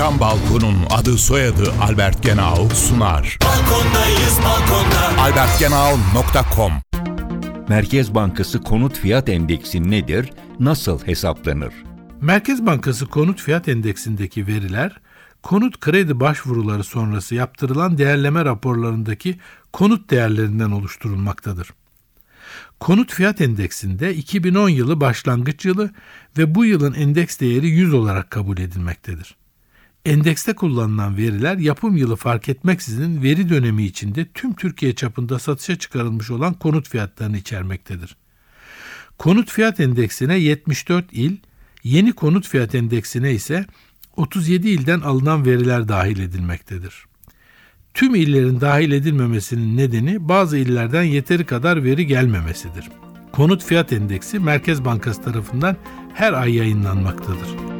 Cam Balkon'un adı soyadı Albert Genau sunar. Balkondayız balkonda. albertgenau.com Merkez Bankası Konut Fiyat Endeksi nedir? Nasıl hesaplanır? Merkez Bankası Konut Fiyat Endeksindeki veriler, konut kredi başvuruları sonrası yaptırılan değerleme raporlarındaki konut değerlerinden oluşturulmaktadır. Konut Fiyat Endeksinde 2010 yılı başlangıç yılı ve bu yılın endeks değeri 100 olarak kabul edilmektedir. Endekste kullanılan veriler yapım yılı fark etmeksizin veri dönemi içinde tüm Türkiye çapında satışa çıkarılmış olan konut fiyatlarını içermektedir. Konut fiyat endeksine 74 il, yeni konut fiyat endeksine ise 37 ilden alınan veriler dahil edilmektedir. Tüm illerin dahil edilmemesinin nedeni bazı illerden yeteri kadar veri gelmemesidir. Konut fiyat endeksi Merkez Bankası tarafından her ay yayınlanmaktadır.